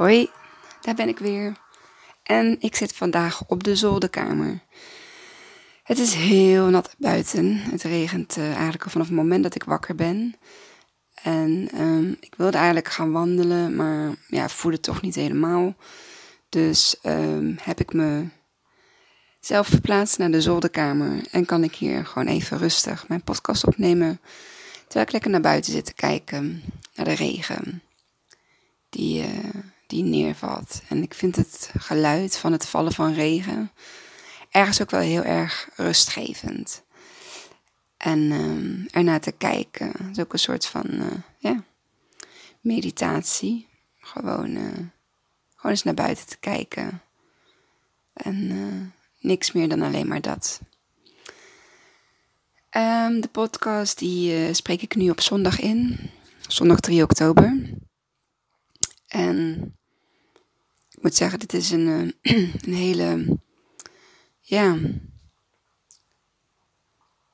Hoi, daar ben ik weer. En ik zit vandaag op de zolderkamer. Het is heel nat buiten. Het regent uh, eigenlijk al vanaf het moment dat ik wakker ben. En um, ik wilde eigenlijk gaan wandelen, maar ja, voelde toch niet helemaal. Dus um, heb ik me zelf verplaatst naar de zolderkamer. En kan ik hier gewoon even rustig mijn podcast opnemen. Terwijl ik lekker naar buiten zit te kijken, naar de regen. Die, uh, die neervalt. En ik vind het geluid van het vallen van regen ergens ook wel heel erg rustgevend. En uh, ernaar te kijken, is ook een soort van uh, ja, meditatie. Gewoon, uh, gewoon eens naar buiten te kijken. En niks meer dan alleen maar dat. Um, de podcast die spreek ik nu op zondag in. Zondag 3 oktober. En ik moet zeggen, dit is een, eh, een hele, ja,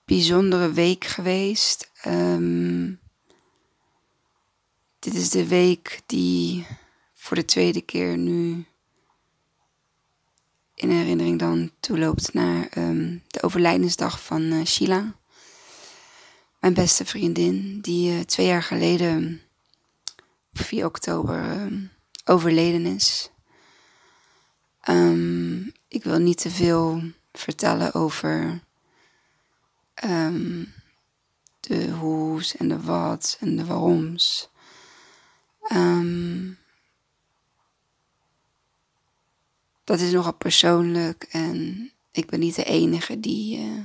bijzondere week geweest. Um, dit is de week die voor de tweede keer nu in herinnering dan toeloopt naar um, de overlijdensdag van uh, Sheila. Mijn beste vriendin, die uh, twee jaar geleden op 4 oktober uh, overleden is. Um, ik wil niet te veel vertellen over um, de hoe's en de wat's en de waaroms. Um, dat is nogal persoonlijk en ik ben niet de enige die, uh,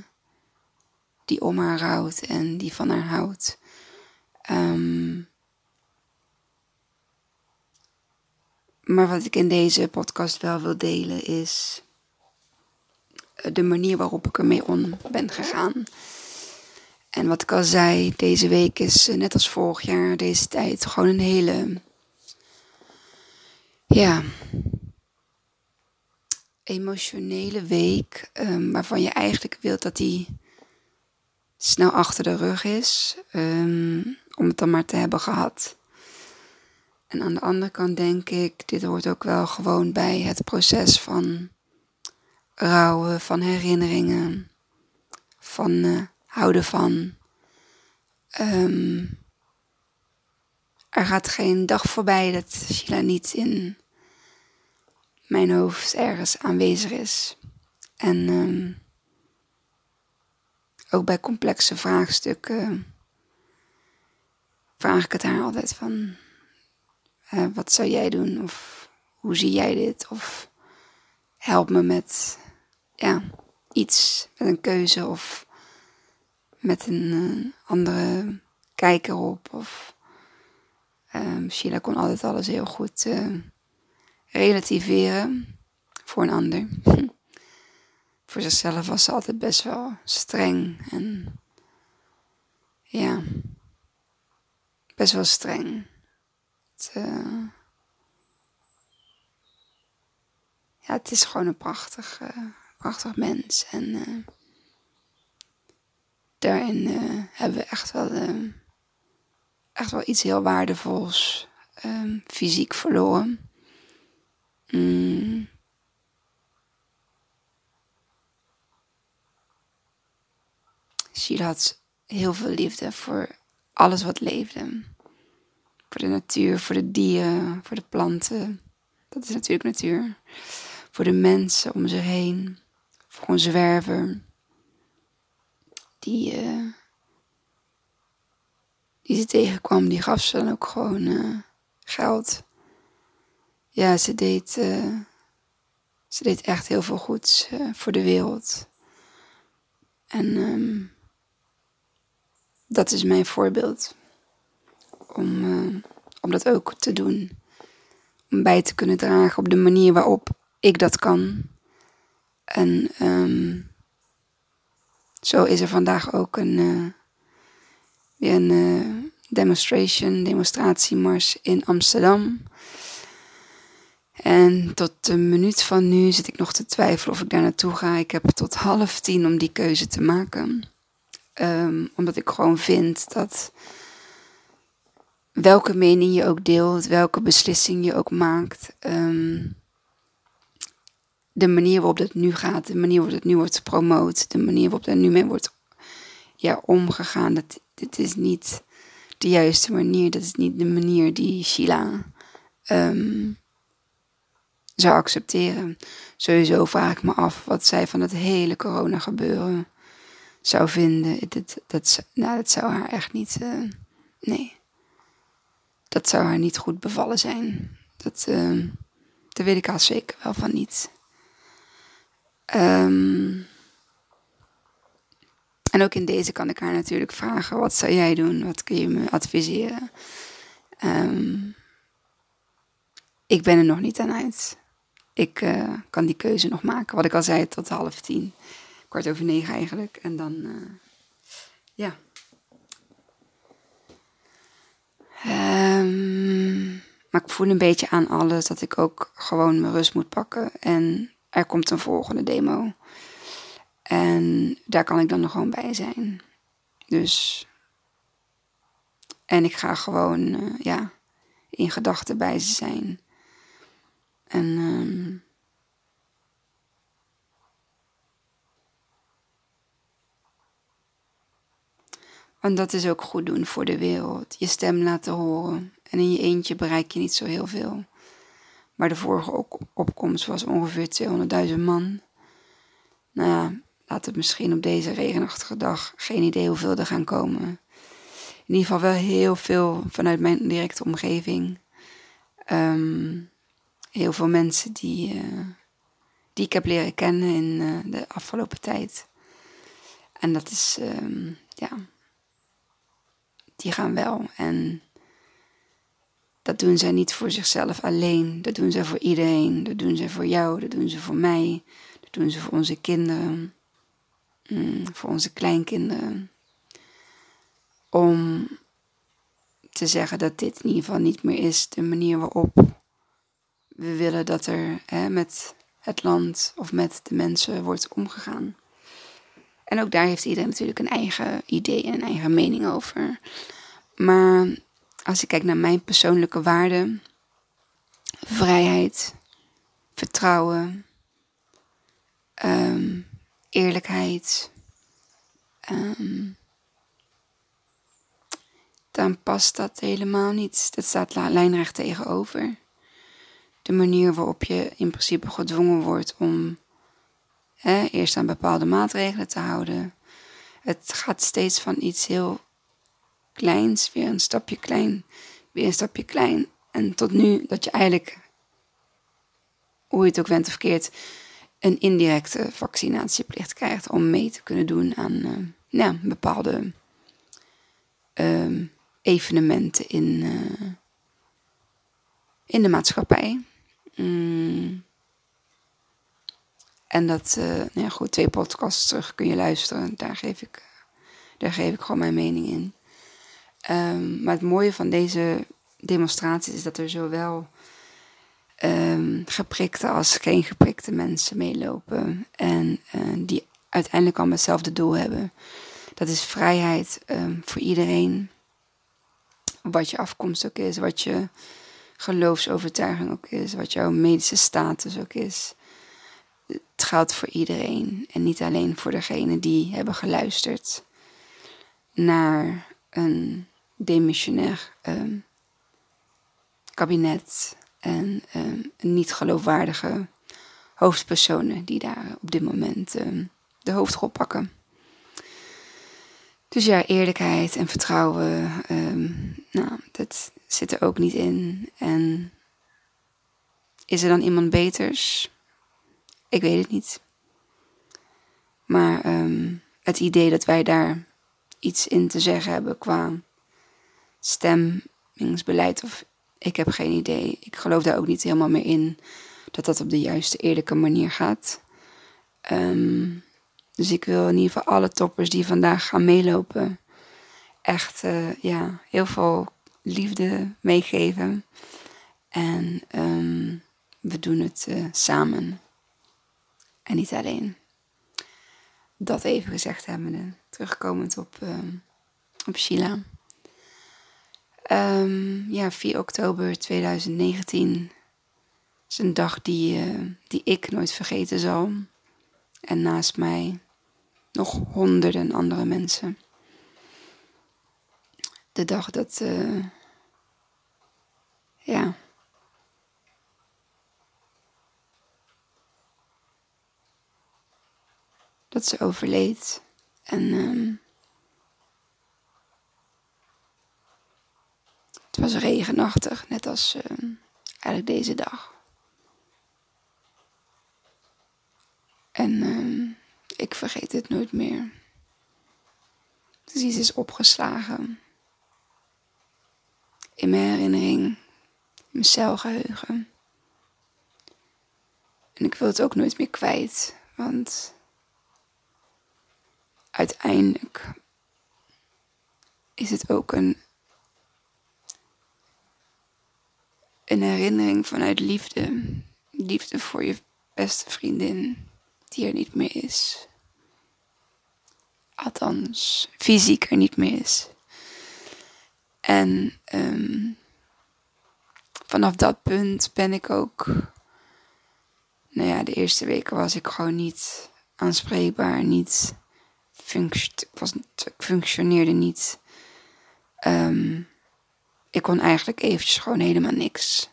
die om haar rouwt en die van haar houdt. Um, Maar wat ik in deze podcast wel wil delen is eh, de manier waarop ik ermee om ben gegaan. En wat ik al zei, deze week is eh, net als vorig jaar, deze tijd, gewoon een hele. Ja. Emotionele week. Um, waarvan je eigenlijk wilt dat die snel achter de rug is. Um, om het dan maar te hebben gehad. En aan de andere kant denk ik, dit hoort ook wel gewoon bij het proces van rouwen, van herinneringen, van uh, houden van. Um, er gaat geen dag voorbij dat Sheila niet in mijn hoofd ergens aanwezig is. En um, ook bij complexe vraagstukken vraag ik het haar altijd van uh, wat zou jij doen? Of hoe zie jij dit? Of help me met ja, iets, met een keuze of met een uh, andere kijker op. Of, um, Sheila kon altijd alles heel goed relativeren voor een ander. voor zichzelf was ze altijd best wel streng en ja, best wel streng uh, ja, het is gewoon een prachtig, uh, prachtig mens. En uh, daarin hebben we echt wel, echt wel iets heel waardevols um, fysiek verloren. Mm. Had heel veel liefde voor alles wat leefde. Voor de natuur, voor de dieren, voor de planten. Dat is natuurlijk natuur. Voor de mensen om zich heen. Voor een zwerver. Die, uh, die ze tegenkwam, die gaf ze dan ook gewoon uh, geld. Ja, ze deed, uh, ze deed echt heel veel goeds voor de wereld. En um, dat is mijn voorbeeld om, uh, om dat ook te doen. Om bij te kunnen dragen op de manier waarop ik dat kan. En um, zo is er vandaag ook een, uh, weer een uh, demonstration, demonstratiemars in Amsterdam. En tot de minuut van nu zit ik nog te twijfelen of ik daar naartoe ga. Ik heb tot half tien om die keuze te maken. Um, omdat ik gewoon vind dat welke mening je ook deelt, welke beslissing je ook maakt, ehm, de manier waarop het nu gaat, de manier waarop het nu wordt gepromoot, de manier waarop er nu mee wordt ja, omgegaan, dat, dit is niet de juiste manier. Dat is niet de manier die Sheila ehm, zou accepteren. Sowieso vraag ik me af wat zij van het hele corona gebeuren zou vinden. Dat, dat, nou, dat zou haar echt niet. Uh, nee. Dat zou haar niet goed bevallen zijn. Dat, uh, daar weet ik al zeker wel van niet. Um, en ook in deze kan ik haar natuurlijk vragen: wat zou jij doen? Wat kun je me adviseren? Um, ik ben er nog niet aan uit. Ik uh, kan die keuze nog maken. Wat ik al zei, tot half tien. Kwart over negen eigenlijk. En dan, uh, ja. Um, maar ik voel een beetje aan alles dat ik ook gewoon mijn rust moet pakken. En er komt een volgende demo. En daar kan ik dan nog gewoon bij zijn. Dus. En ik ga gewoon, uh, ja, in gedachten bij ze zijn. En. Um, Want dat is ook goed doen voor de wereld. Je stem laten horen. En in je eentje bereik je niet zo heel veel. Maar de vorige opkomst was ongeveer 200.000 man. Nou ja, laat het misschien op deze regenachtige dag geen idee hoeveel er gaan komen. In ieder geval wel heel veel vanuit mijn directe omgeving. Um, heel veel mensen die, uh, die ik heb leren kennen in uh, de afgelopen tijd. En dat is, um, ja, die gaan wel. En dat doen zij niet voor zichzelf alleen. Dat doen zij voor iedereen. Dat doen zij voor jou. Dat doen ze voor mij. Dat doen ze voor onze kinderen. Mm, voor onze kleinkinderen. Om te zeggen dat dit in ieder geval niet meer is de manier waarop we willen dat er hè, met het land of met de mensen wordt omgegaan. En ook daar heeft iedereen natuurlijk een eigen idee en een eigen mening over. Maar als ik kijk naar mijn persoonlijke waarden, vrijheid, vertrouwen, um, eerlijkheid, um, dan past dat helemaal niet. Dat staat lijnrecht tegenover. De manier waarop je in principe gedwongen wordt om eerst aan bepaalde maatregelen te houden. Het gaat steeds van iets heel kleins, weer een stapje klein, weer een stapje klein. En tot nu dat je eigenlijk, hoe je het ook went of verkeerd, een indirecte vaccinatieplicht krijgt om mee te kunnen doen aan uh, bepaalde uh, evenementen in, uh, in de maatschappij. Mm. En dat, uh, nou ja, goed, twee podcasts terug kun je luisteren. Daar geef ik, daar geef ik gewoon mijn mening in. Um, maar het mooie van deze demonstraties is dat er zowel um, geprikte als geen geprikte mensen meelopen. En uh, die uiteindelijk allemaal hetzelfde doel hebben. Dat is vrijheid um, voor iedereen. Wat je afkomst ook is, wat je geloofsovertuiging ook is, wat jouw medische status ook is. Het geldt voor iedereen en niet alleen voor degenen die hebben geluisterd naar een demissionair um, kabinet en um, niet geloofwaardige hoofdpersonen die daar op dit moment um, de hoofdrol pakken. Dus ja, eerlijkheid en vertrouwen, nou, dat zit er ook niet in. En is er dan iemand beters? Ik weet het niet. Maar um, het idee dat wij daar iets in te zeggen hebben qua stemmingsbeleid of ik heb geen idee. Ik geloof daar ook niet helemaal meer in dat dat op de juiste, eerlijke manier gaat. Um, dus ik wil in ieder geval alle toppers die vandaag gaan meelopen, echt uh, ja, heel veel liefde meegeven. En um, we doen het uh, samen en niet alleen. Dat even gezegd hebbende, terugkomend op, uh, op Sheila. Um, ja, 4 oktober 2019 is een dag die, uh, die ik nooit vergeten zal. En naast mij nog honderden andere mensen. De dag dat, uh, ja, dat ze overleed. En um, het was regenachtig, net als uh, eigenlijk deze dag. En uh, ik vergeet het nooit meer. Dus iets is opgeslagen. In mijn herinnering, in mijn celgeheugen. En ik wil het ook nooit meer kwijt, want uiteindelijk is het ook een, een herinnering vanuit liefde. Liefde voor je beste vriendin, die er niet meer is. Althans, fysiek er niet meer is. En um, vanaf dat punt ben ik ook. Nou ja, de eerste weken was ik gewoon niet aanspreekbaar, niet was, functioneerde niet. Um, ik kon eigenlijk eventjes gewoon helemaal niks.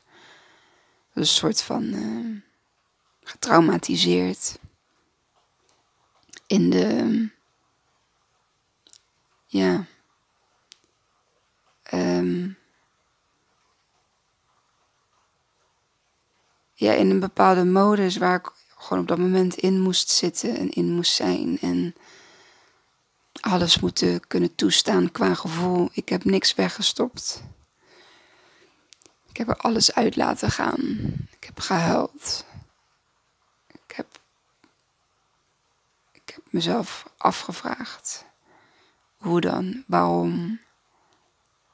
een soort van uh, getraumatiseerd. In de. Ja. Um, ja, in een bepaalde modus waar ik gewoon op dat moment in moest zitten en in moest zijn. En alles moeten kunnen toestaan qua gevoel. Ik heb niks weggestopt. Ik heb er alles uit laten gaan. Ik heb gehuild. Ik heb, ik heb mezelf afgevraagd. Hoe dan? Waarom?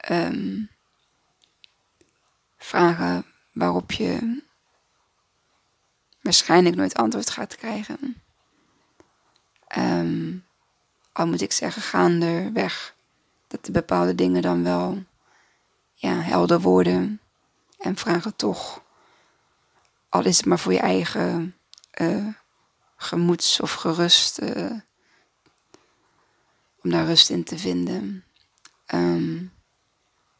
Um, vragen waarop je waarschijnlijk nooit antwoord gaat krijgen. Um, al moet ik zeggen, gaandeweg, dat de bepaalde dingen dan wel ja, helder worden en vragen toch, al is het maar voor je eigen uh, gemoeds- of gerust, uh, om daar rust in te vinden. Um,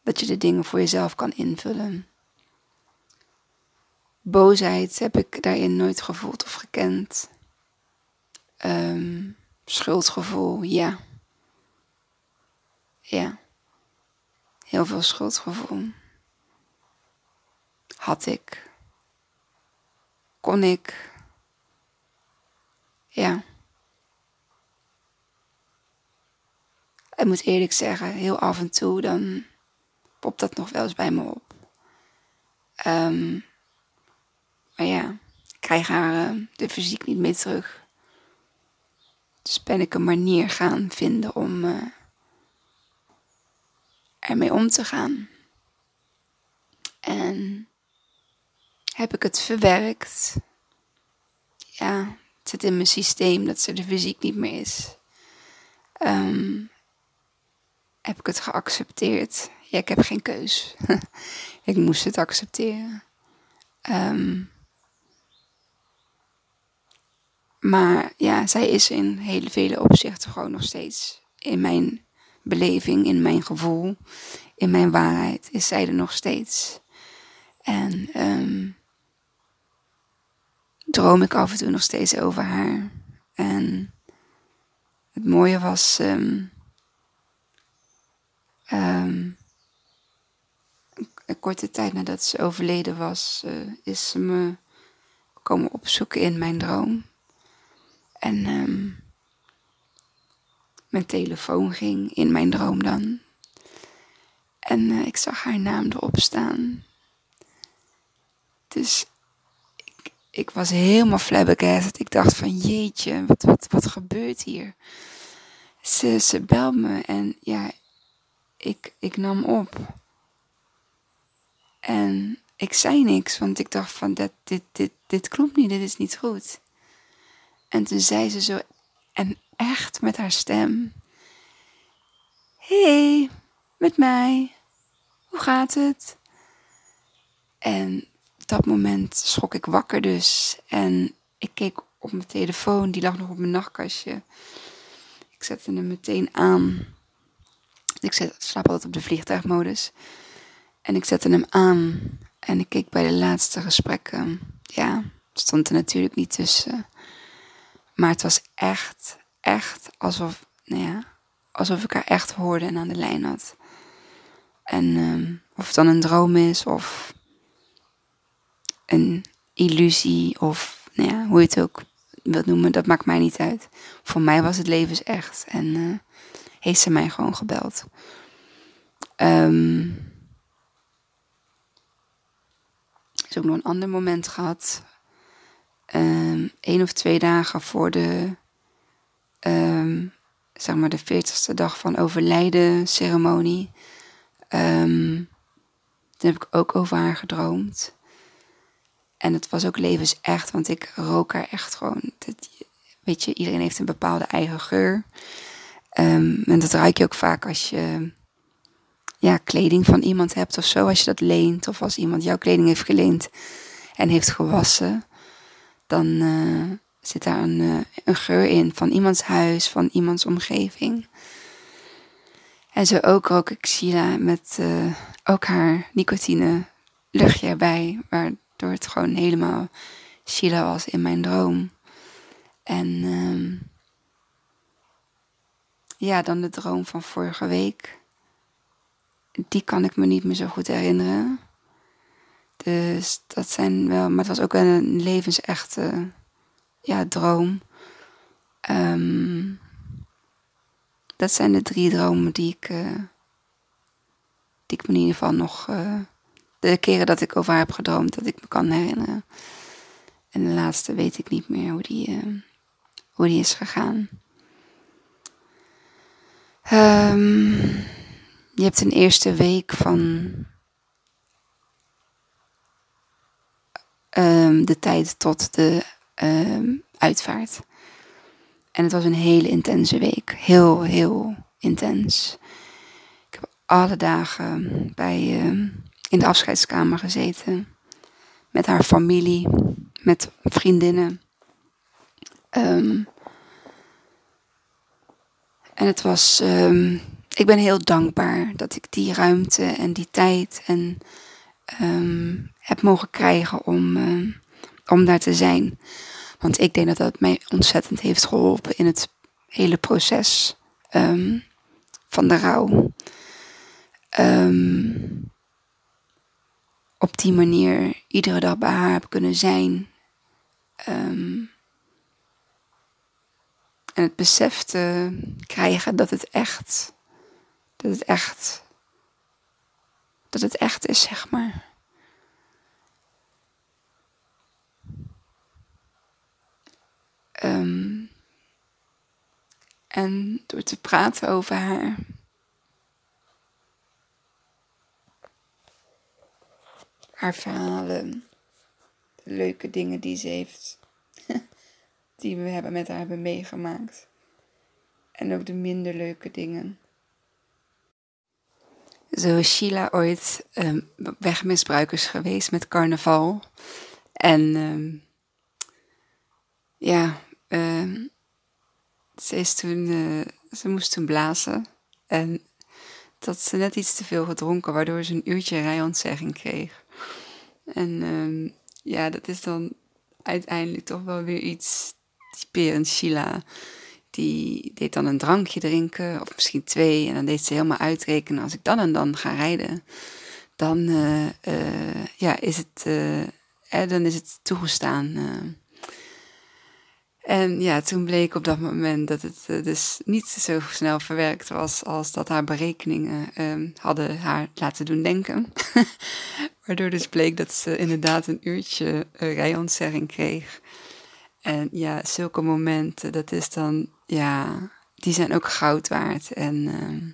dat je de dingen voor jezelf kan invullen. Boosheid heb ik daarin nooit gevoeld of gekend. Um, Schuldgevoel, ja. Ja. Heel veel schuldgevoel. Had ik. Kon ik. Ja. Ik moet eerlijk zeggen, heel af en toe dan popt dat nog wel eens bij me op. Um, maar ja, ik krijg haar uh, de fysiek niet meer terug. Dus ben ik een manier gaan vinden om uh, ermee om te gaan. En heb ik het verwerkt. Ja, het zit in mijn systeem dat ze de fysiek niet meer is. Um, heb ik het geaccepteerd? Ja, ik heb geen keus. ik moest het accepteren. Um, Maar ja, zij is in hele vele opzichten gewoon nog steeds in mijn beleving, in mijn gevoel, in mijn waarheid, is zij er nog steeds. En um, droom ik af en toe nog steeds over haar. En het mooie was. Um, um, een korte tijd nadat ze overleden was, uh, is ze me komen opzoeken in mijn droom. En um, mijn telefoon ging in mijn droom dan. En uh, ik zag haar naam erop staan. Dus ik, ik was helemaal flabbergasted. Ik dacht van jeetje, wat, wat, wat gebeurt hier? Ze, ze me en ja, ik, ik nam op. En ik zei niks, want ik dacht van dit, dit, dit, dit klopt niet, dit is niet goed. En toen zei ze zo, en echt met haar stem: hey, met mij. hoe gaat het? En op dat moment schrok ik wakker dus. En ik keek op mijn telefoon, die lag nog op mijn nachtkastje. Ik zette hem meteen aan. Ik slaap altijd op de vliegtuigmodus. En ik zette hem aan. En ik keek bij de laatste gesprekken. Ja, stond er natuurlijk niet tussen. Maar het was echt, echt alsof, nou ja, alsof ik haar echt hoorde en aan de lijn had. En um, of het dan een droom is of een illusie of nou ja, hoe je het ook wilt noemen, dat maakt mij niet uit. Voor mij was het levensecht en uh, heeft ze mij gewoon gebeld. Um, is ook nog een ander moment gehad. Um, één of twee dagen voor de, um, zeg maar de 40ste dag van overlijden ceremonie. Um, toen heb ik ook over haar gedroomd. En het was ook levensecht, want ik rook haar echt gewoon. weet je, iedereen heeft een bepaalde eigen geur. En dat ruik je ook vaak als je ja, kleding van iemand hebt of zo. Als je dat leent of als iemand jouw kleding heeft geleend en heeft gewassen. Dan uh, zit daar een, uh, een geur in van iemands huis, van iemands omgeving. En zo ook rook ik Sheila met uh, ook haar nicotine luchtje erbij. Waardoor het gewoon helemaal Sheila was in mijn droom. En um, ja, dan de droom van vorige week. Die kan ik me niet meer zo goed herinneren. Dus dat zijn wel, maar het was ook een levensechte ja, droom. Um, dat zijn de drie dromen die ik, uh, die ik me in ieder geval nog, uh, de keren dat ik over haar heb gedroomd, dat ik me kan herinneren. En de laatste weet ik niet meer hoe die, uh, hoe die is gegaan. Um, je hebt een eerste week van um, de tijd tot de um, uitvaart. En het was een hele intense week. Heel, heel intens. Ik heb alle dagen bij, uh, in de afscheidskamer gezeten. Met haar familie, met vriendinnen. En het was. Ik ben heel dankbaar dat ik die ruimte en die tijd en um, heb mogen krijgen om, uh, om daar te zijn. Want ik denk dat dat mij ontzettend heeft geholpen in het hele proces um, van de rouw. Um, op die manier iedere dag bij haar heb kunnen zijn. En het besef te krijgen dat het echt, dat het echt, dat het echt is, zeg maar. Um, en door te praten over haar. Haar verhalen. De leuke dingen die ze heeft. die we hebben met haar hebben meegemaakt. En ook de minder leuke dingen. Zo is Sheila ooit um, wegmisbruikers geweest met carnaval. En um, ja, uh, ze, is toen, uh, ze moest toen blazen. En dat ze net iets te veel gedronken, waardoor ze een uurtje rijontzegging kreeg. En ja, dat is dan uiteindelijk toch wel weer iets typerend Sheila. Die deed dan een drankje drinken, of misschien twee. En dan deed ze helemaal uitrekenen, als ik dan en dan ga rijden, dan, uh, ja, is, het, eh, dan is het toegestaan en ja, toen bleek op dat moment dat het dus niet zo snel verwerkt was als dat haar berekeningen uh, hadden haar laten doen denken. Waardoor dus bleek dat ze inderdaad een uurtje uh, rijontzegging kreeg. En ja, zulke momenten, dat is dan, ja, die zijn ook goud waard. En ehm,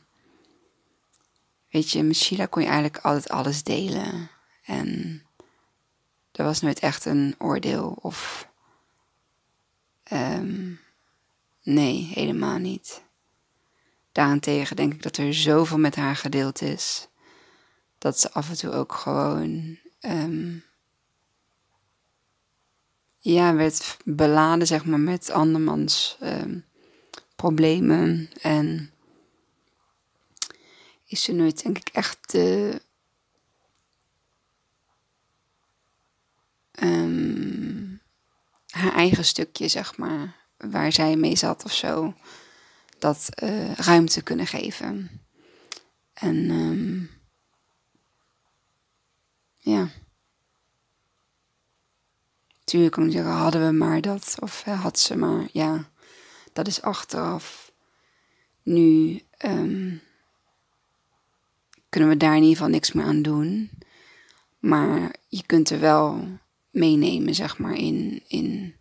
weet je, met Sheila kon je eigenlijk altijd alles delen. En er was nooit echt een oordeel of Um, nee, helemaal niet. Daarentegen denk ik dat er zoveel met haar gedeeld is. dat ze af en toe ook gewoon. ehm, ja, werd beladen, zeg maar, met andermans ehm, problemen. En is ze nooit, denk ik, echt de. ehm, haar eigen stukje, zeg maar, waar zij mee zat of zo, dat eh, ruimte kunnen geven. En ehm, ja. Tuurlijk kan hadden we maar dat, of eh, had ze maar, ja, dat is achteraf. Nu ehm, kunnen we daar in ieder geval niks meer aan doen. Maar je kunt er wel meenemen, zeg maar, in, in,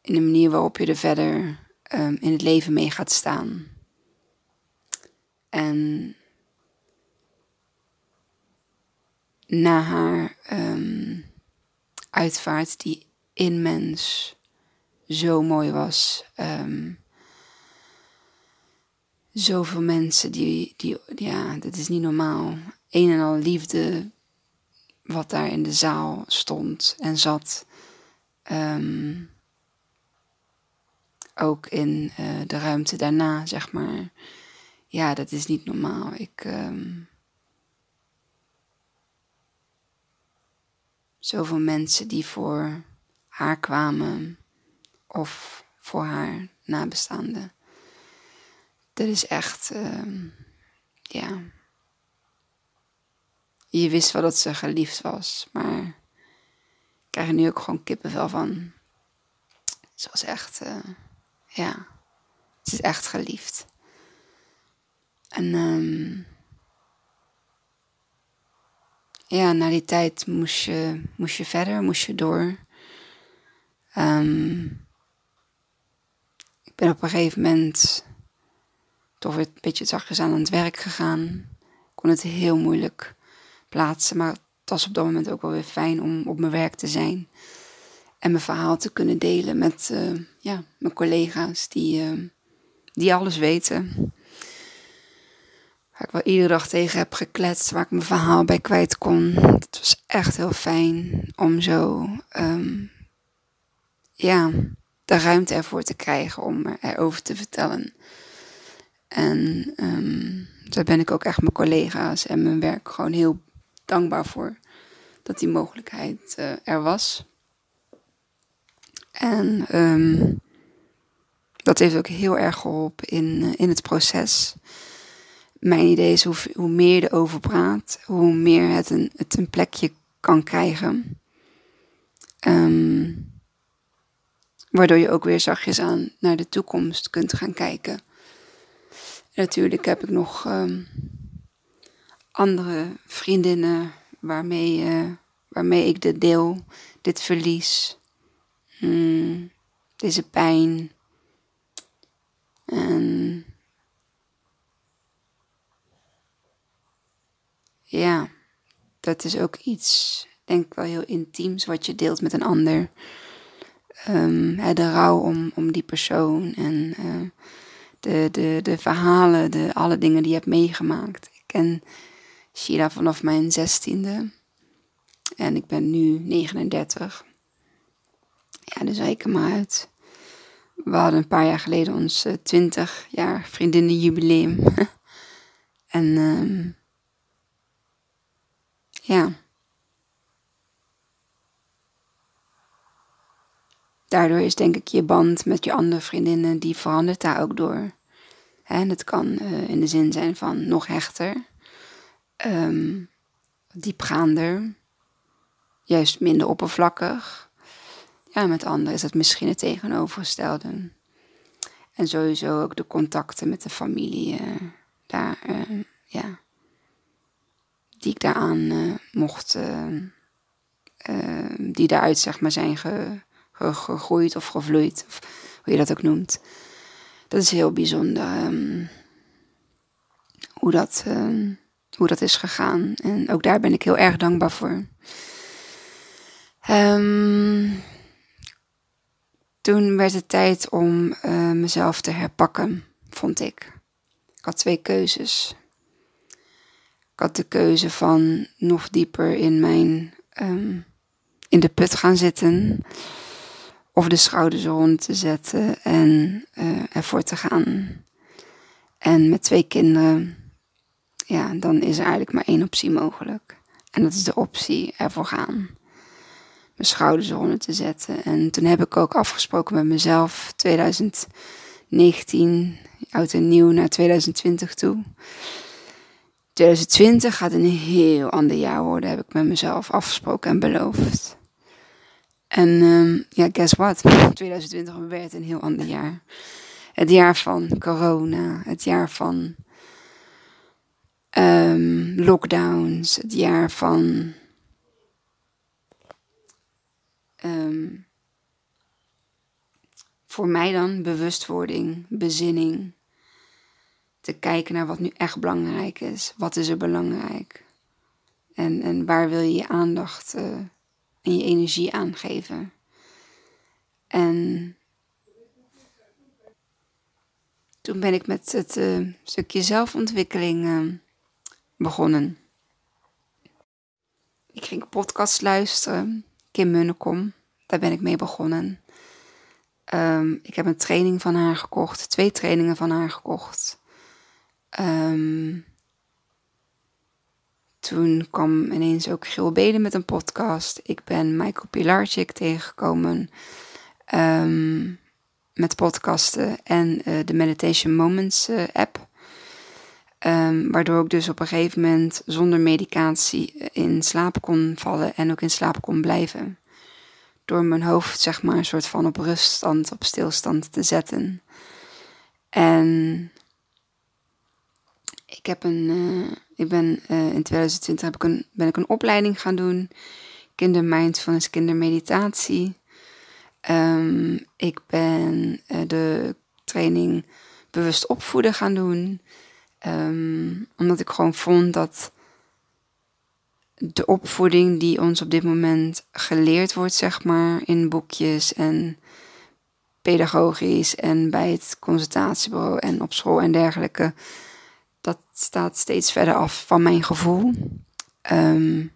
in de manier waarop je er verder ehm, in het leven mee gaat staan. En na haar ehm, uitvaart, die inmens zo mooi was. Um, zoveel mensen die, die, ja, dat is niet normaal. Een en al liefde wat daar in de zaal stond en zat. Um, ook in uh, de ruimte daarna, zeg maar. Ja, dat is niet normaal. Ik. Um, zoveel mensen die voor haar kwamen of voor haar nabestaanden. Dat is echt, um, ja. Je wist wel dat ze geliefd was, maar ik krijg er nu ook gewoon kippenvel van. Ze was echt, uh, ja, ze is echt geliefd. En um, ja, na die tijd moest je, moest je verder, moest je door. Ik ben op een gegeven moment toch weer een beetje zachtjes aan het werk gegaan. Kon het heel moeilijk plaatsen, maar het was op dat moment ook wel weer fijn om op mijn werk te zijn. En mijn verhaal te kunnen delen met uh, ja, mijn collega's die, uh, die alles weten. Waar ik wel iedere dag tegen heb gekletst, waar ik mijn verhaal bij kwijt kon. Het was echt heel fijn om zo um, ja, de ruimte ervoor te krijgen om erover te vertellen. En um, daar ben ik ook echt mijn collega's en mijn werk gewoon heel dankbaar voor dat die mogelijkheid uh, er was. En um, dat heeft ook heel erg geholpen in, uh, in het proces. Mijn idee is hoe, hoe meer je erover praat, hoe meer het een, het een plekje kan krijgen. Um, waardoor je ook weer zachtjes aan naar de toekomst kunt gaan kijken. natuurlijk heb ik nog um, andere vriendinnen waarmee, uh, waarmee ik dit deel, dit verlies, mm, deze pijn. En ja, dat is ook iets, denk ik wel heel intiems, wat je deelt met een ander. Um, de rouw om, om die persoon en uh, de, de, de verhalen, de, alle dingen die je hebt meegemaakt. Ik ken Sheila vanaf mijn zestiende en ik ben nu 39. Ja, dus reken maar uit. We hadden een paar jaar geleden ons uh, 20 jaar vriendinnenjubileum. en um, ja. Daardoor is denk ik je band met je andere vriendinnen, die verandert daar ook door. En het kan uh, in de zin zijn van nog hechter, um, diepgaander, juist minder oppervlakkig. Ja, met anderen is het misschien het tegenovergestelde. En sowieso ook de contacten met de familie, uh, daar, uh, ja, die ik daaraan mocht, die daaruit zeg maar zijn ge, gegroeid of gevloeid, of hoe je dat ook noemt. Dat is heel bijzonder um, hoe, dat, um, hoe dat is gegaan. En ook daar ben ik heel erg dankbaar voor. Um, toen werd het tijd om uh, mezelf te herpakken, vond ik. Ik had twee keuzes. Ik had de keuze van nog dieper in mijn ehm, in de put gaan zitten. Of de schouders rond te zetten en uh, ervoor te gaan. En met twee kinderen, ja, dan is er eigenlijk maar één optie mogelijk. En dat is de optie ervoor gaan. Mijn schouders eronder te zetten. En toen heb ik ook afgesproken met mezelf, 2019, oud en nieuw naar 2020 toe. 2020 gaat een heel ander jaar worden, heb ik met mezelf afgesproken en beloofd. En um, ja, guess what? 2020 werd een heel ander jaar. Het jaar van corona, het jaar van um, lockdowns, het jaar van um, voor mij dan bewustwording, bezinning. Te kijken naar wat nu echt belangrijk is. Wat is er belangrijk? En, en waar wil je je aandacht uh, en je energie aangeven? En toen ben ik met het uh, stukje zelfontwikkeling uh, begonnen. Ik ging podcast luisteren, Kim Munnekom, daar ben ik mee begonnen. Um, ik heb een training van haar gekocht, twee trainingen van haar gekocht. Um, toen kwam ineens ook Gil Beden met een podcast. Ik ben Michael Pilarczyk tegengekomen um, met podcasten en uh, de Meditation Moments uh, app. Um, waardoor ik dus op een gegeven moment zonder medicatie in slaap kon vallen en ook in slaap kon blijven. Door mijn hoofd, zeg maar, een soort van op ruststand, op stilstand te zetten. En ik heb een, ik ben uh, in 2020 heb ik een, ben ik een opleiding gaan doen. Kindermindfulness, kindermeditatie. Um, ik ben uh, de training bewust opvoeden gaan doen. Um, omdat ik gewoon vond dat de opvoeding die ons op dit moment geleerd wordt, zeg maar, in boekjes en pedagogisch en bij het consultatiebureau en op school en dergelijke, dat staat steeds verder af van mijn gevoel. Um,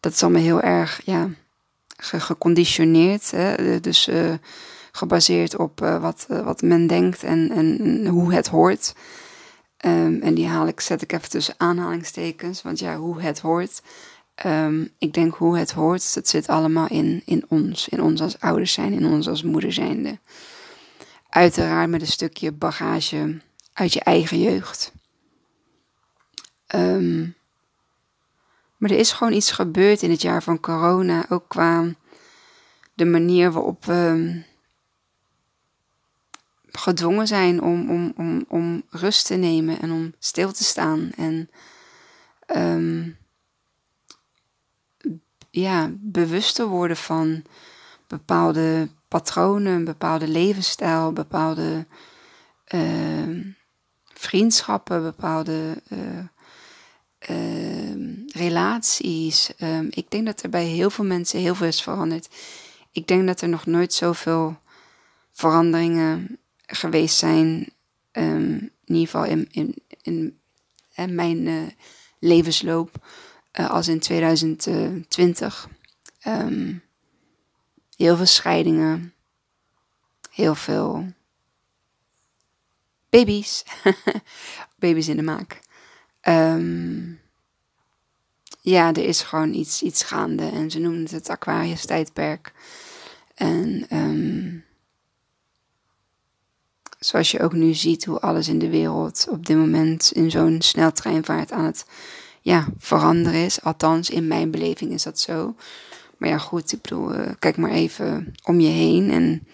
dat is allemaal heel erg, ja, geconditioneerd. Hè? Dus uh, gebaseerd op uh, wat, wat men denkt en, en hoe het hoort. Um, en die haal ik, zet ik even tussen aanhalingstekens, want ja, hoe het hoort. Um, ik denk hoe het hoort, dat zit allemaal in, in ons. In ons als ouders zijn, in ons als moeder zijnde. Uiteraard met een stukje bagage uit je eigen jeugd. Um, maar er is gewoon iets gebeurd in het jaar van corona, ook qua de manier waarop we gedwongen zijn om, om, om, om rust te nemen en om stil te staan. En um, ja, bewust te worden van bepaalde patronen, bepaalde levensstijl, bepaalde uh, vriendschappen, bepaalde uh, uh, relaties. Um, ik denk dat er bij heel veel mensen heel veel is veranderd. Ik denk dat er nog nooit zoveel veranderingen geweest zijn. Um, in ieder geval in, in, in, mijn uh, levensloop. Uh, als in 2020. Um, ehm, heel veel scheidingen. Heel veel baby's. baby's in de maak. Um, ja, er is gewoon iets, iets gaande. En ze noemen het het Aquarius-tijdperk. En um, zoals je ook nu ziet hoe alles in de wereld op dit moment in zo'n sneltreinvaart aan het ja, veranderen is. Althans, in mijn beleving is dat zo. Maar ja, goed, ik bedoel, uh, kijk maar even om je heen. En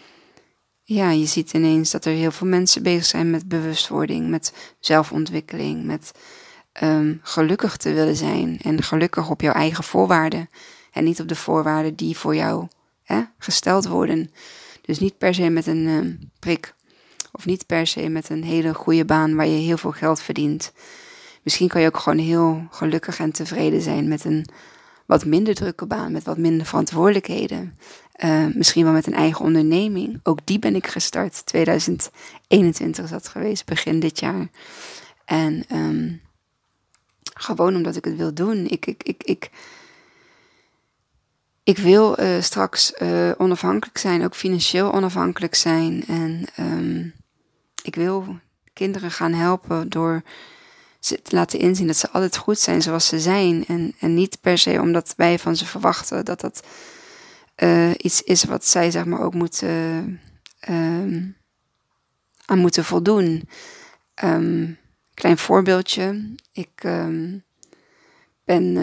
ja, je ziet ineens dat er heel veel mensen bezig zijn met bewustwording, met zelfontwikkeling, met um, gelukkig te willen zijn. En gelukkig op jouw eigen voorwaarden. En niet op de voorwaarden die voor jou hè, gesteld worden. Dus niet per se met een um, prik. Of niet per se met een hele goede baan waar je heel veel geld verdient. Misschien kan je ook gewoon heel gelukkig en tevreden zijn met een wat minder drukke baan, met wat minder verantwoordelijkheden. Uh, misschien wel met een eigen onderneming. Ook die ben ik gestart. 2021 is dat geweest, begin dit jaar. En um, Gewoon omdat ik het wil doen. Ik, ik, ik, ik, ik wil uh, straks uh, onafhankelijk zijn, ook financieel onafhankelijk zijn. En um, ik wil kinderen gaan helpen door te laten inzien dat ze altijd goed zijn zoals ze zijn. En, en niet per se omdat wij van ze verwachten dat dat uh, iets is wat zij zeg maar ook moeten, aan moeten voldoen. Um, klein voorbeeldje. Ik um, ben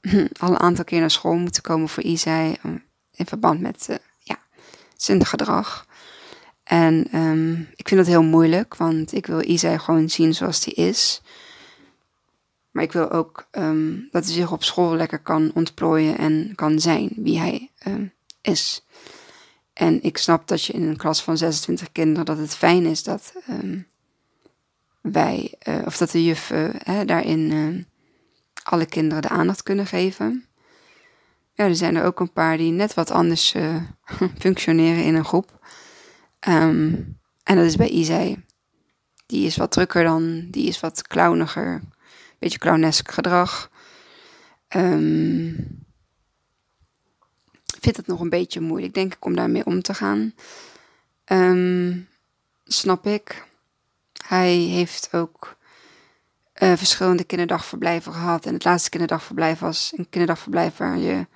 al een aantal keer naar school moeten komen voor Isai in verband met uh, ja, zijn gedrag. En ik vind dat heel moeilijk, want ik wil Isai gewoon zien zoals hij is. Maar ik wil ook um, dat hij zich op school lekker kan ontplooien en kan zijn wie hij um, is. En ik snap dat je in een klas van 26 kinderen dat het fijn is dat wij, uh, of dat de juf daarin alle kinderen de aandacht kunnen geven. Ja, er zijn er ook een paar die net wat anders functioneren in een groep. En dat is bij Isai. Die is wat drukker dan, die is wat clowniger. Beetje clownesk gedrag. Um, vind het nog een beetje moeilijk, denk ik, om daarmee om te gaan. Um, snap ik. Hij heeft ook uh, verschillende kinderdagverblijven gehad. En het laatste kinderdagverblijf was een kinderdagverblijf waar, je,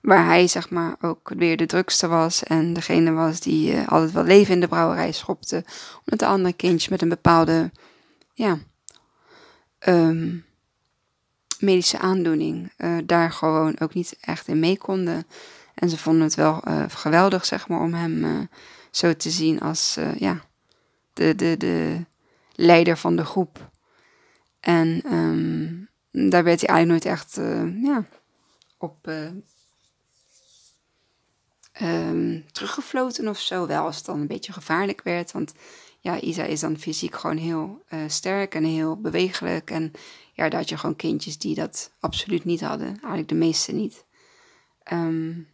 waar hij zeg maar ook weer de drukste was. En degene was die uh, altijd wel leven in de brouwerij schopte. Omdat de andere kindjes met een bepaalde ja, um, medische aandoening uh, daar gewoon ook niet echt in mee konden. En ze vonden het wel geweldig zeg maar om hem zo te zien als ja, de, de, de leider van de groep. En um, daar werd hij eigenlijk nooit echt ja, op um, teruggefloten of zo. Wel als het dan een beetje gevaarlijk werd. Want ja, Isa is dan fysiek gewoon heel uh, sterk en heel bewegelijk. En ja, daar had je gewoon kindjes die dat absoluut niet hadden. Eigenlijk de meeste niet. Um,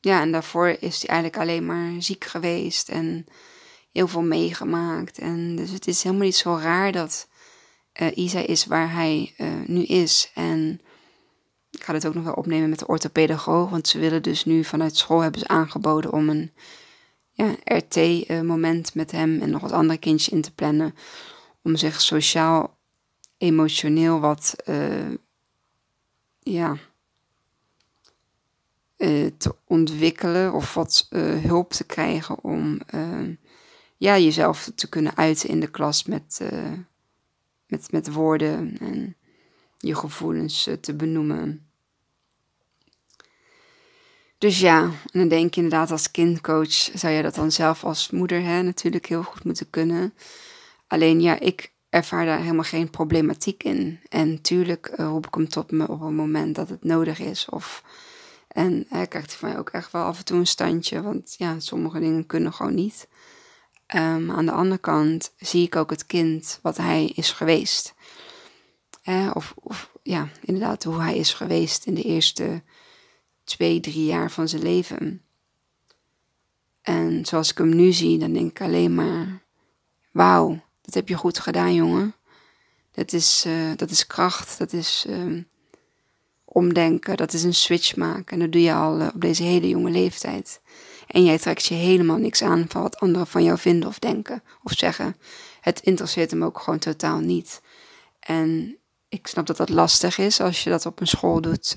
ja, en daarvoor is hij eigenlijk alleen maar ziek geweest en heel veel meegemaakt. En dus het is helemaal niet zo raar dat uh, Isa is waar hij uh, nu is. En ik ga het ook nog wel opnemen met de orthopedagoog, want ze willen dus nu vanuit school hebben ze aangeboden om een ja, RT-moment met hem en nog wat andere kindjes in te plannen. Om zich sociaal, emotioneel wat, uh, ja, uh, te ontwikkelen of wat hulp te krijgen om ja, jezelf te kunnen uiten in de klas met, met, met woorden en je gevoelens te benoemen. Dus ja, en dan denk je inderdaad als kindcoach zou je dat dan zelf als moeder hè, natuurlijk heel goed moeten kunnen. Alleen ja, ik ervaar daar helemaal geen problematiek in. En tuurlijk roep ik hem tot me op een moment dat het nodig is of en hij krijgt van mij ook echt wel af en toe een standje, want ja, sommige dingen kunnen gewoon niet. Um, aan de andere kant zie ik ook het kind wat hij is geweest. Eh, of, ja, inderdaad, hoe hij is geweest in de eerste twee, drie jaar van zijn leven. En zoals ik hem nu zie, dan denk ik alleen maar: wauw, dat heb je goed gedaan, jongen. Dat is, uh, dat is kracht, dat is uh, omdenken, dat is een switch maken. En dat doe je al eh, op deze hele jonge leeftijd. En jij trekt je helemaal niks aan van wat anderen van jou vinden of denken of zeggen. Het interesseert hem ook gewoon totaal niet. En ik snap dat dat lastig is als je dat op een school doet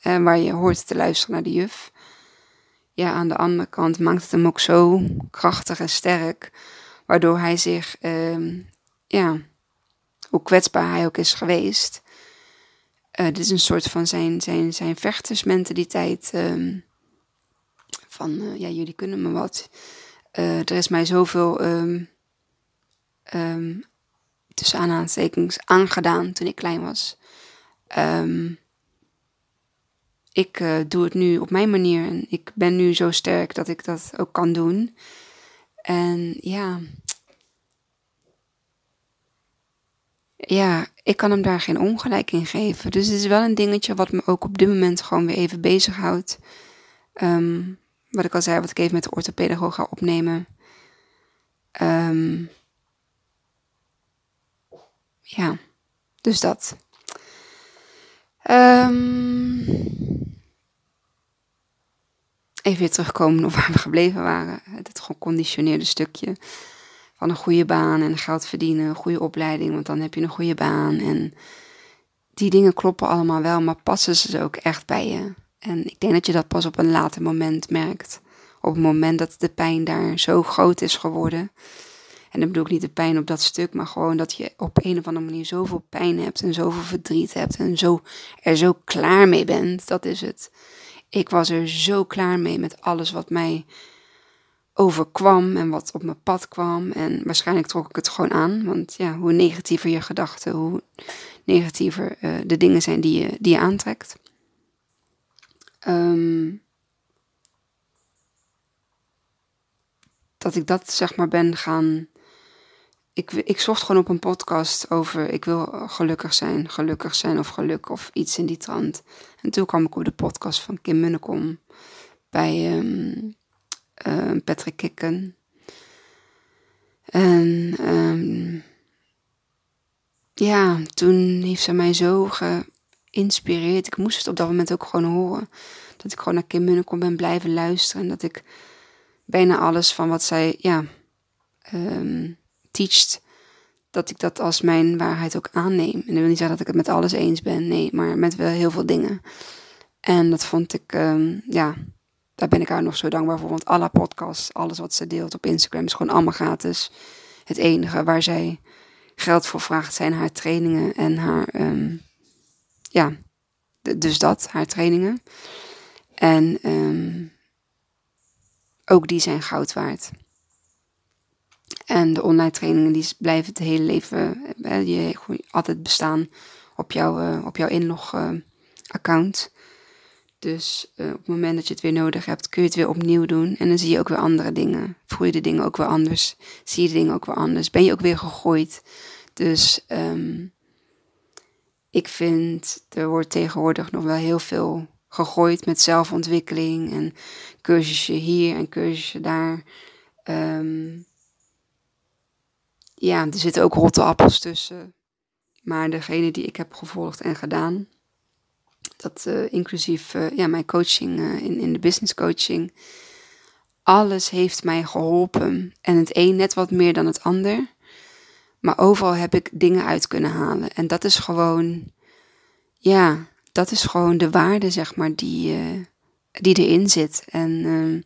en waar je hoort te luisteren naar de juf. Ja, aan de andere kant maakt het hem ook zo krachtig en sterk, waardoor hij zich, um, ja, hoe kwetsbaar hij ook is geweest, uh, dit is een soort van zijn, zijn, zijn vechtersmentaliteit. Um, van, uh, ja, jullie kunnen me wat. Uh, er is mij zoveel, tussen aanhalingstekens, aangedaan toen ik klein was. ik doe het nu op mijn manier en ik ben nu zo sterk dat ik dat ook kan doen. En ja, ja, ik kan hem daar geen ongelijk in geven. Dus het is wel een dingetje wat me ook op dit moment gewoon weer even bezighoudt. Um, wat ik al zei, wat ik even met de orthopedagoog ga opnemen. Um, ja, dus dat. Um, even weer terugkomen op waar we gebleven waren. Het geconditioneerde stukje van een goede baan en geld verdienen, een goede opleiding, want dan heb je een goede baan. En die dingen kloppen allemaal wel, maar passen ze ook echt bij je? En ik denk dat je dat pas op een later moment merkt. Op het moment dat de pijn daar zo groot is geworden. En dan bedoel ik niet de pijn op dat stuk, maar gewoon dat je op een of andere manier zoveel pijn hebt en zoveel verdriet hebt en zo, er zo klaar mee bent. Dat is het. Ik was er zo klaar mee met alles wat mij overkwam en wat op mijn pad kwam. En waarschijnlijk trok ik het gewoon aan. Want ja, hoe negatiever je gedachten, hoe negatiever uh, de dingen zijn die je, die je aantrekt. Um, dat ik dat zeg maar ben gaan. Ik, ik zocht gewoon op een podcast over ik wil gelukkig zijn, gelukkig zijn of geluk of iets in die trant. En toen kwam ik op de podcast van Kim Munnekom bij um, uh, Patrick Kikken. En um, ja, toen heeft ze mij zo geïnspireerd. Ik moest het op dat moment ook gewoon horen. Dat ik gewoon naar Kim Munnekom ben blijven luisteren. En dat ik bijna alles van wat zij ja, teacht, dat ik dat als mijn waarheid ook aanneem. En dat wil niet zeggen dat ik het met alles eens ben, nee, maar met wel heel veel dingen. En dat vond ik, um, ja, daar ben ik haar nog zo dankbaar voor. Want alle podcasts, alles wat ze deelt op Instagram is gewoon allemaal gratis. Het enige waar zij geld voor vraagt zijn haar trainingen en haar, um, ja, dus dat, haar trainingen. En um, ook die zijn goud waard. En de online trainingen die blijven het hele leven, je altijd bestaan op, jouw uh, op jouw inlog uh, account. Dus op het moment dat je het weer nodig hebt, kun je het weer opnieuw doen. En dan zie je ook weer andere dingen. Voel je de dingen ook weer anders. Zie je de dingen ook weer anders. Ben je ook weer gegooid. Dus um, ik vind, er wordt tegenwoordig nog wel heel veel gegooid met zelfontwikkeling en cursusje hier en cursusje daar. Um, ja, er zitten ook rotte appels tussen. Maar degene die ik heb gevolgd en gedaan, dat uh, inclusief uh, ja, mijn coaching uh, in, in de business coaching, alles heeft mij geholpen. En het een net wat meer dan het ander. Maar overal heb ik dingen uit kunnen halen. En dat is gewoon, ja, dat is gewoon de waarde, zeg maar, die, die erin zit. En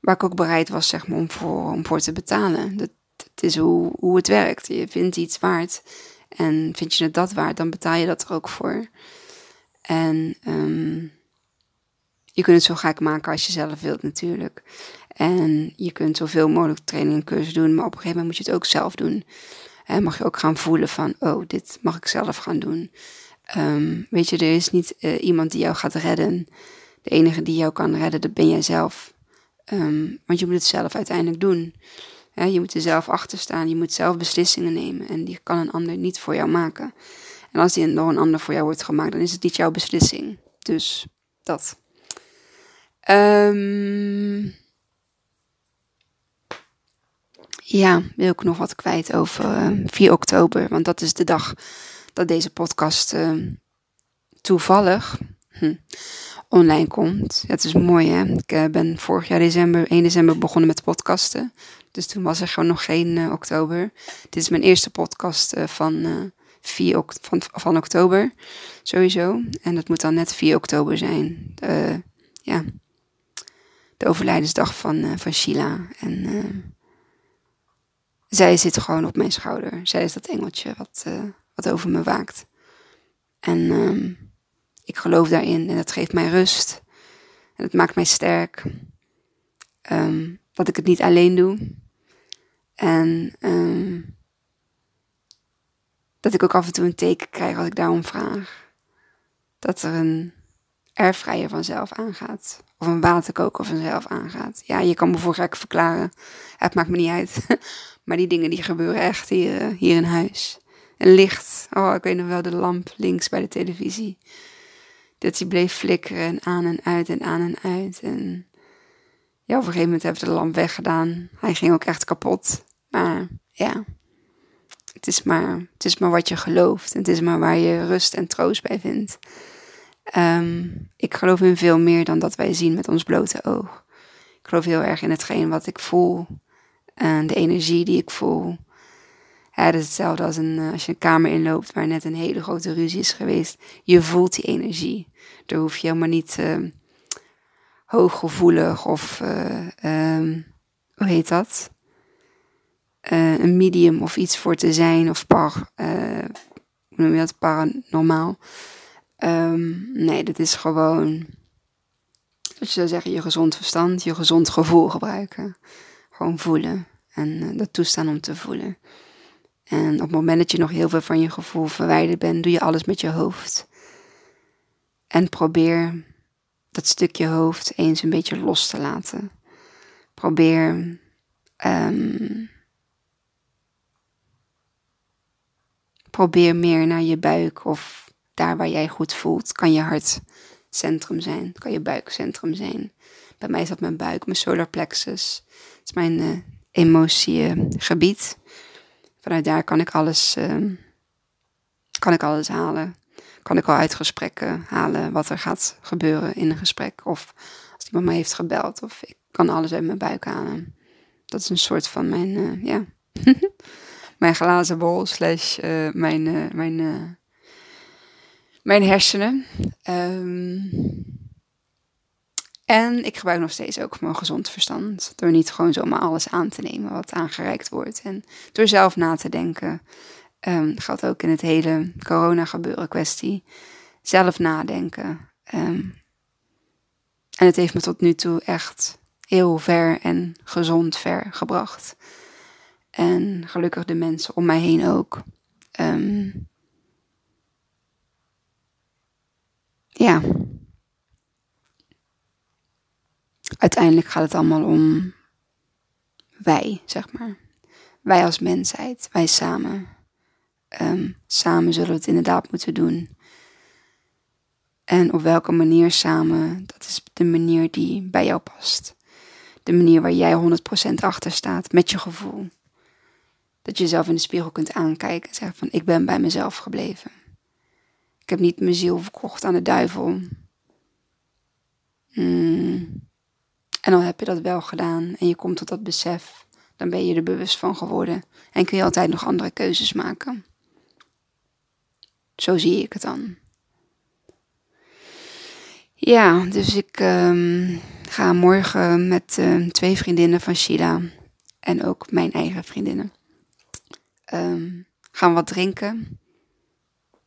waar ik ook bereid was, zeg maar, om voor, om voor te betalen. Dat, dat is hoe, hoe het werkt. Je vindt iets waard. En vind je het dat waard, dan betaal je dat er ook voor. En um, je kunt het zo gek maken als je zelf wilt, natuurlijk. En je kunt zoveel mogelijk training en cursus doen, maar op een gegeven moment moet je het ook zelf doen. En mag je ook gaan voelen van, oh, dit mag ik zelf gaan doen. Um, weet je, er is niet uh, iemand die jou gaat redden. De enige die jou kan redden, dat ben jij zelf. Um, want je moet het zelf uiteindelijk doen. Je moet er zelf achter staan. Je moet zelf beslissingen nemen. En die kan een ander niet voor jou maken. En als die door een ander voor jou wordt gemaakt, dan is het niet jouw beslissing. Dus dat. Um, ja, wil ik nog wat kwijt over uh, 4 oktober. Want dat is de dag dat deze podcast uh, toevallig hm, online komt. Het is mooi hè. Ik uh, ben vorig jaar december, 1 december begonnen met podcasten. Dus toen was er gewoon nog geen uh, oktober. Dit is mijn eerste podcast van, 4 van, van oktober. Sowieso. En dat moet dan net 4 oktober zijn. ja. De overlijdensdag van, van Sheila. En zij zit gewoon op mijn schouder. Zij is dat engeltje wat, wat over me waakt. En um, ik geloof daarin en dat geeft mij rust. En het maakt mij sterk. Um, dat ik het niet alleen doe. En um, dat ik ook af en toe een teken krijg als ik daarom vraag. Dat er een airfryer vanzelf aangaat. Of een waterkoker vanzelf aangaat. Ja, je kan me voor verklaren. Het maakt me niet uit. maar die dingen die gebeuren echt hier, eh, hier in huis. Een licht. Oh, ik weet nog wel de lamp links bij de televisie. Dat die bleef flikkeren en aan en uit en aan en uit. En ja, op een gegeven moment hebben we de lamp weggedaan. Hij ging ook echt kapot. Maar ja, Het is maar, het is maar wat je gelooft. Het is maar waar je rust en troost bij vindt. Ehm, ik geloof in veel meer dan dat wij zien met ons blote oog. Ik geloof heel erg in hetgeen wat ik voel. En de energie die ik voel. Ja, het is hetzelfde als, een, eh, als je een kamer inloopt waar net een hele grote ruzie is geweest. Je voelt die energie. Daar hoef je helemaal niet uh, hooggevoelig of, uh, um, hoe heet dat? Uh, een medium of iets voor te zijn. Of par, noem je dat? Paranormaal. Um, nee, dat is gewoon, wat je zou zeggen, je gezond verstand, je gezond gevoel gebruiken. Gewoon voelen en dat toestaan om te voelen. En op het moment dat je nog heel veel van je gevoel verwijderd bent, doe je alles met je hoofd. En probeer dat stukje hoofd eens een beetje los te laten. Probeer um, probeer meer naar je buik of daar waar jij goed voelt. Kan je hartcentrum zijn, kan je buikcentrum zijn. Bij mij is dat mijn buik, mijn solar plexus. Het is mijn uh, emotiegebied. Vanuit daar kan ik alles, uh, kan ik alles halen. Kan ik al uit gesprekken halen wat er gaat gebeuren in een gesprek. Of als iemand mij heeft gebeld. Of ik kan alles uit mijn buik halen. Dat is een soort van mijn, uh, ja, mijn glazen bol slash uh, mijn, uh, mijn, mijn hersenen. Um, en ik gebruik nog steeds ook mijn gezond verstand. Door niet gewoon zomaar alles aan te nemen wat aangereikt wordt. En door zelf na te denken. Um, geldt ook in het hele corona gebeuren kwestie. Zelf nadenken. Um, en het heeft me tot nu toe echt heel ver en gezond ver gebracht. En gelukkig de mensen om mij heen ook. Um, ja. Uiteindelijk gaat het allemaal om wij, zeg maar. Wij als mensheid, wij samen. Um, samen zullen we het inderdaad moeten doen. En op welke manier samen, dat is de manier die bij jou past. De manier waar jij 100% achter staat met je gevoel. Dat je jezelf in de spiegel kunt aankijken en zeggen van ik ben bij mezelf gebleven. Ik heb niet mijn ziel verkocht aan de duivel. Mm. En dan heb je dat wel gedaan en je komt tot dat besef. Dan ben je er bewust van geworden. En kun je altijd nog andere keuzes maken. Zo zie ik het dan. Ja, dus ik um, ga morgen met uh, twee vriendinnen van Sheila en ook mijn eigen vriendinnen. Um, gaan wat drinken.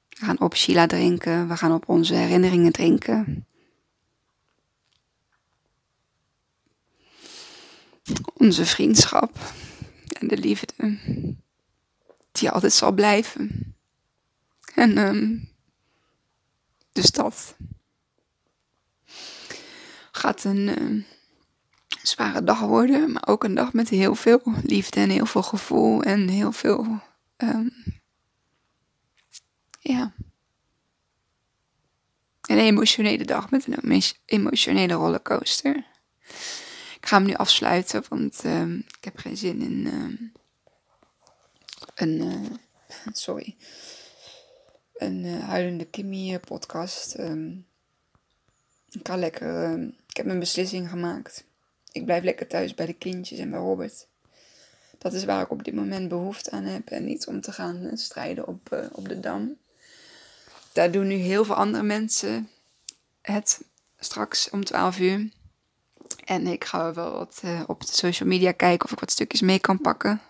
We gaan op Sheila drinken. We gaan op onze herinneringen drinken. Onze vriendschap en de liefde die altijd zal blijven. En um, dus dat gaat een uh, zware dag worden, maar ook een dag met heel veel liefde en heel veel gevoel en heel veel, um, ja, een emotionele dag met een emotionele rollercoaster. Ik ga hem nu afsluiten, want uh, ik heb geen zin in uh, een, uh, sorry, een huilende Kimmy podcast. Um, ik ga lekker, ik heb mijn beslissing gemaakt. Ik blijf lekker thuis bij de kindjes en bij Robert. Dat is waar ik op dit moment behoefte aan heb en niet om te gaan strijden op, op de dam. Daar doen nu heel veel andere mensen het straks om 12 uur. En ik ga wel wat uh, op de social media kijken of ik wat stukjes mee kan pakken.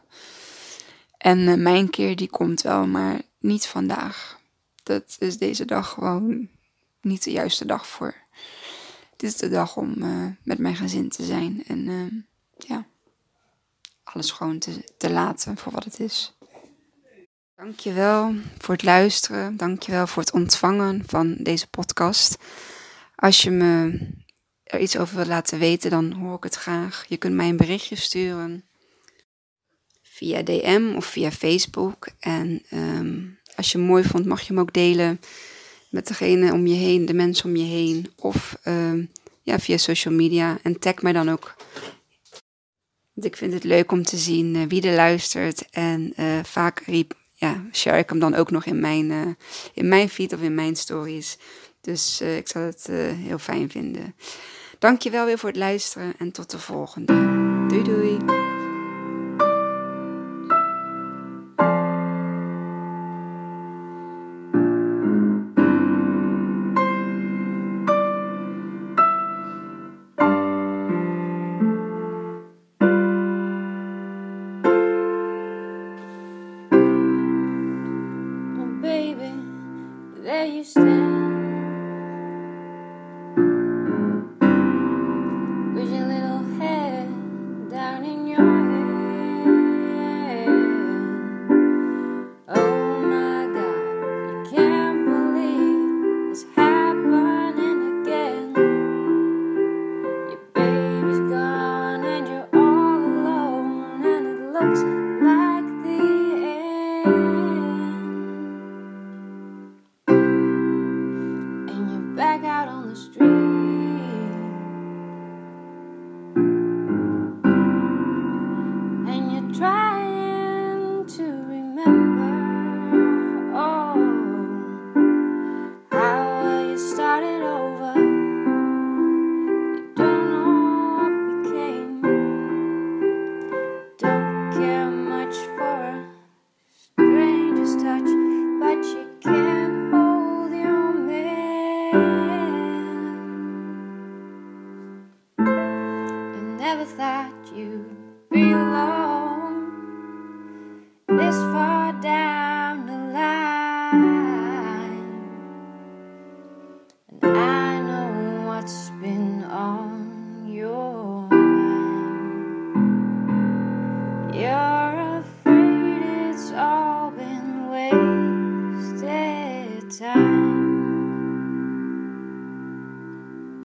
En uh, mijn keer die komt wel, maar niet vandaag. Dat is deze dag gewoon niet de juiste dag voor. Dit is de dag om uh, met mijn gezin te zijn. En ja, alles gewoon te, te laten voor wat het is. Dankjewel voor het luisteren. Dankjewel voor het ontvangen van deze podcast. Als je me er iets over wilt laten weten, dan hoor ik het graag. Je kunt mij een berichtje sturen via DM of via Facebook. En ehm, als je hem mooi vond, mag je hem ook delen met degene om je heen, de mensen om je heen. Of ehm, ja, via social media. En tag mij dan ook. Want ik vind het leuk om te zien eh, wie er luistert. En eh, vaak riep, ja, share ik hem dan ook nog in mijn, eh, in mijn feed of in mijn stories. Dus ik zou het heel fijn vinden. Dankjewel weer voor het luisteren en tot de volgende. Doei doei! your